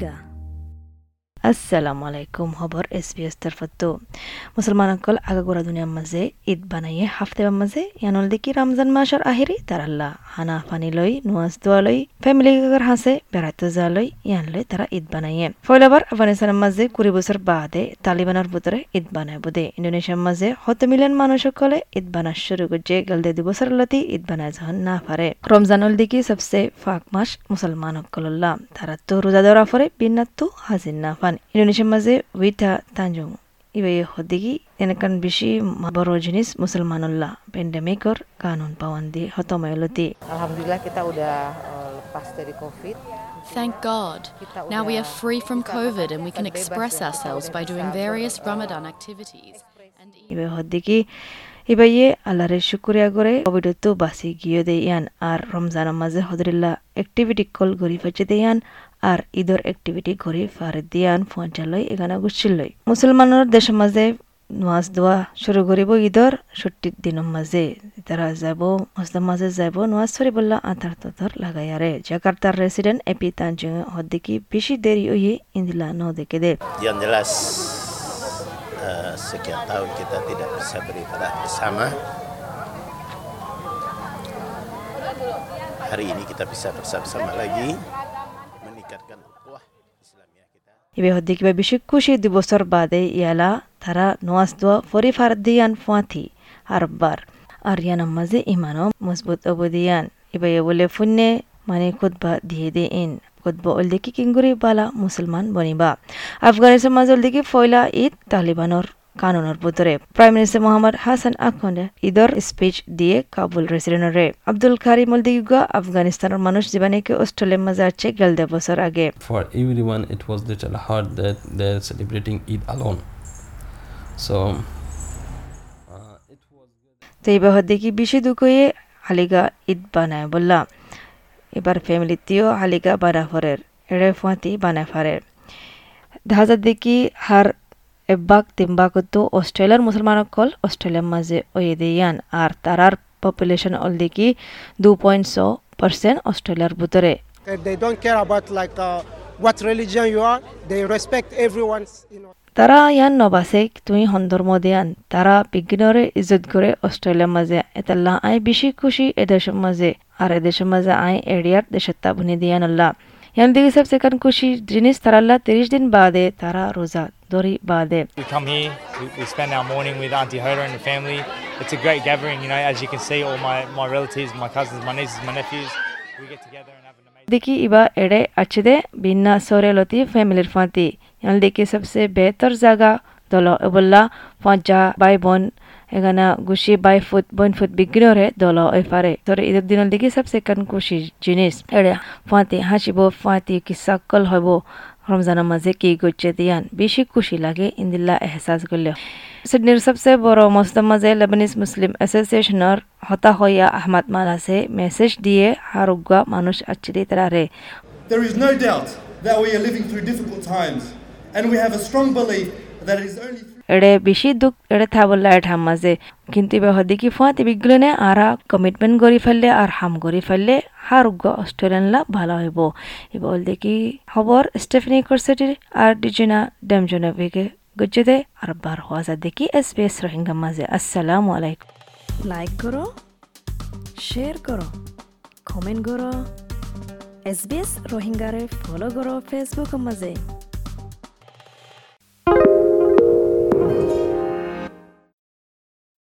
রোহিঙ্গা আসসালামু আলাইকুম খবর এস বি এছ তৰফতো মুছলমানসকল আগাগোড়া দুনিয়ার মাজে ঈদ বানাইয়ে, হাফতে মাজে ইয়ানল দেখি রমজান মাসের আহিরি তার আল্লাহ হানা ফানি লৈ নুৱাজ দোৱা লৈ ফেমিলি গাগৰ হাসে বেড়াইতে যা লৈ ইয়ান লৈ তারা ঈদ বানাইয়ে ফয়লাবার আফগানিস্তানের মাঝে কুড়ি বছর বাদে তালিবানের ভিতরে ঈদ বানায় বোধে ইন্দোনেশিয়ার মাঝে হত মিলিয়ন মানুষ সকলে ঈদ বানা শুরু করছে গলদে দু বছর লতি ঈদ বানায় যখন না পারে রমজানুল দিকে সবসে ফাক মাস মুসলমান সকল্লাহ তারা তো রোজা দেওয়ার পরে বিন্নাত হাজির না পান ইন্দোনেশিয়ার মাঝে উইথা তাঞ্জুং इवे होदिगी एनकन बिशी बरोजिnis musulmanullah pandemic or kanun pawandi alhamdulillah kita udah lepas dari covid Thank God. Now we are free from COVID and we can express ourselves by doing various Ramadan activities. ইবে হদিকি ইবাইয়ে আল্লাহরে শুক্রিয়া করে কোভিডতো বাসি গিয়ে দে ইয়ান। আর রমজানের মাঝে হদরিল্লা অ্যাক্টিভিটি কল গরি ফাচে দে ইয়ান। আর ঈদর activity গরি ফারে দিয়ান পৌঁছালই এখানে গুছিলই মুসলমানের দেশের মাঝে নামাজ দোয়া শুরু করিব ঈদর, ছুটির দিনের মাঝে তারা যাব, মসজিদের মাঝে যাব, নামাজ সরি বললা আধার তথর লাগাইয়ারে জাকার্তার রেসিডেন্ট এপি তানজুং হদ্দিকি, বেশি দেরি হয়ে ইন্দিলা ন দেখে দে Eh, sekian tahun kita tidak bisa beribadah bersama. Hari ini kita bisa bersama-sama lagi meningkatkan ukhuwah Islamiyah kita. Ibu Hadi kita bishik kushi di bosor bade ialah tara noas dua fori fardian fuati harbar. Aryana mazi imano musbut abudian. Ibu ya boleh funne mani khutbah diye in. দে ওল দেখি কিঙ্গুরি বালা মুসলমান বনিবা। আফগানিস্তান ফয়লা ঈদ কানুনের ভিতরে prime minister Mohammad আখন্ডে ঈদর speech দিয়ে কাবুল রেসিডেন্টরে আব্দুল মানুষ জীবনীকে অস্ট্রেলিয়ার মাঝে আছে গেল বছর আগে। Alone. So uh, it was তো দেখি বেশি দুঃখয়ে হালিগা ঈদ বানায় বললা। এবার ফ্যামিলি তিও হালিকা বানা ফরের এড়ে ফুয়াতি বানাফারের। ফারের দেখা দেখি হার এবাক তিনবাকতো অস্ট্রেলিয়ার মুসলমান কল অস্ট্রেলিয়ার মাঝে ওয়ে দিয়ান আর তারার পপুলেশন অল দেখি দু পয়েন্ট ছ পার্সেন্ট অস্ট্রেলিয়ার ভিতরে। They don't care about like uh, what religion you are. They respect everyone's, you know. তারা ইয়ান নবাসে তুই সন্দর্ভ দিয়ান তারা বিজ্ঞানরে ইজ্জত করে অস্ট্রেলিয়ার মাঝে এতাল্লা আই বেশি খুশি এদেশের মাঝে আর এদেশের মাঝে আই এরিয়ার দেশের তাবুনি দিয়ান আল্লাহ ইয়ান দিকে সব সেখান খুশি জিনিস তারাল্লা তিরিশ দিন বাদে তারা রোজা দরি বাদে We come here, we, we spend our morning with Auntie Hoda and the family. It's a great gathering, you know, as you can see, all my, my relatives, my cousins, my nieces, my nephews, দেখি ইবা এড়ে আছিদে বিন্না সরেলতি ফ্যামিলির ফাঁতি ইয়ান দেখি সবসে বেহতর জায়গা দল এবল্লা পঞ্চা by বোন এখানে গুছি বাই ফুট বোন ফুট বিগ্নরে দল পারে তোরে ঈদের দিনের দেখি সবসে কান খুশি জিনিস এড়ে ফাঁতি হাসিব ফাঁতি কি সকল হব রমজানের মাঝে কি করছে দিয়ান বেশি খুশি লাগে ইন্দিল্লা এহসাস করলে সিডনির সবচেয়ে বড় মসজিদের মাঝে লেবানিজ মুসলিম অ্যাসোসিয়েশনের হতা হইয়া আহমদ মালাসে মেসেজ দিয়ে হারুগা মানুষ আচ্ছিদি তারারে There is no doubt that we are living through difficult times, and we have a strong belief that it is only এড়ে বেশি দুঃখ এড়ে থাবল্লা এঠাম মাঝে কিন্তু এবার হদিকি ফুয়াতে বিগ্লনে আরা কমিটমেন্ট করি ফেললে আর হাম করি ফেললে হারুগ্য অস্ট্রেলিয়ানলা ভালো হইব এবার দেখি খবর স্টেফনি কোর্সেটির আর ডিজিনা ডেমজনভিকে গুজে আর বার হওয়া যা দেখি এস বি এস রোহিঙ্গা মাঝে আসসালামু আলাইকুম লাইক করো শেয়ার করো কমেন্ট করো এছ বি এছ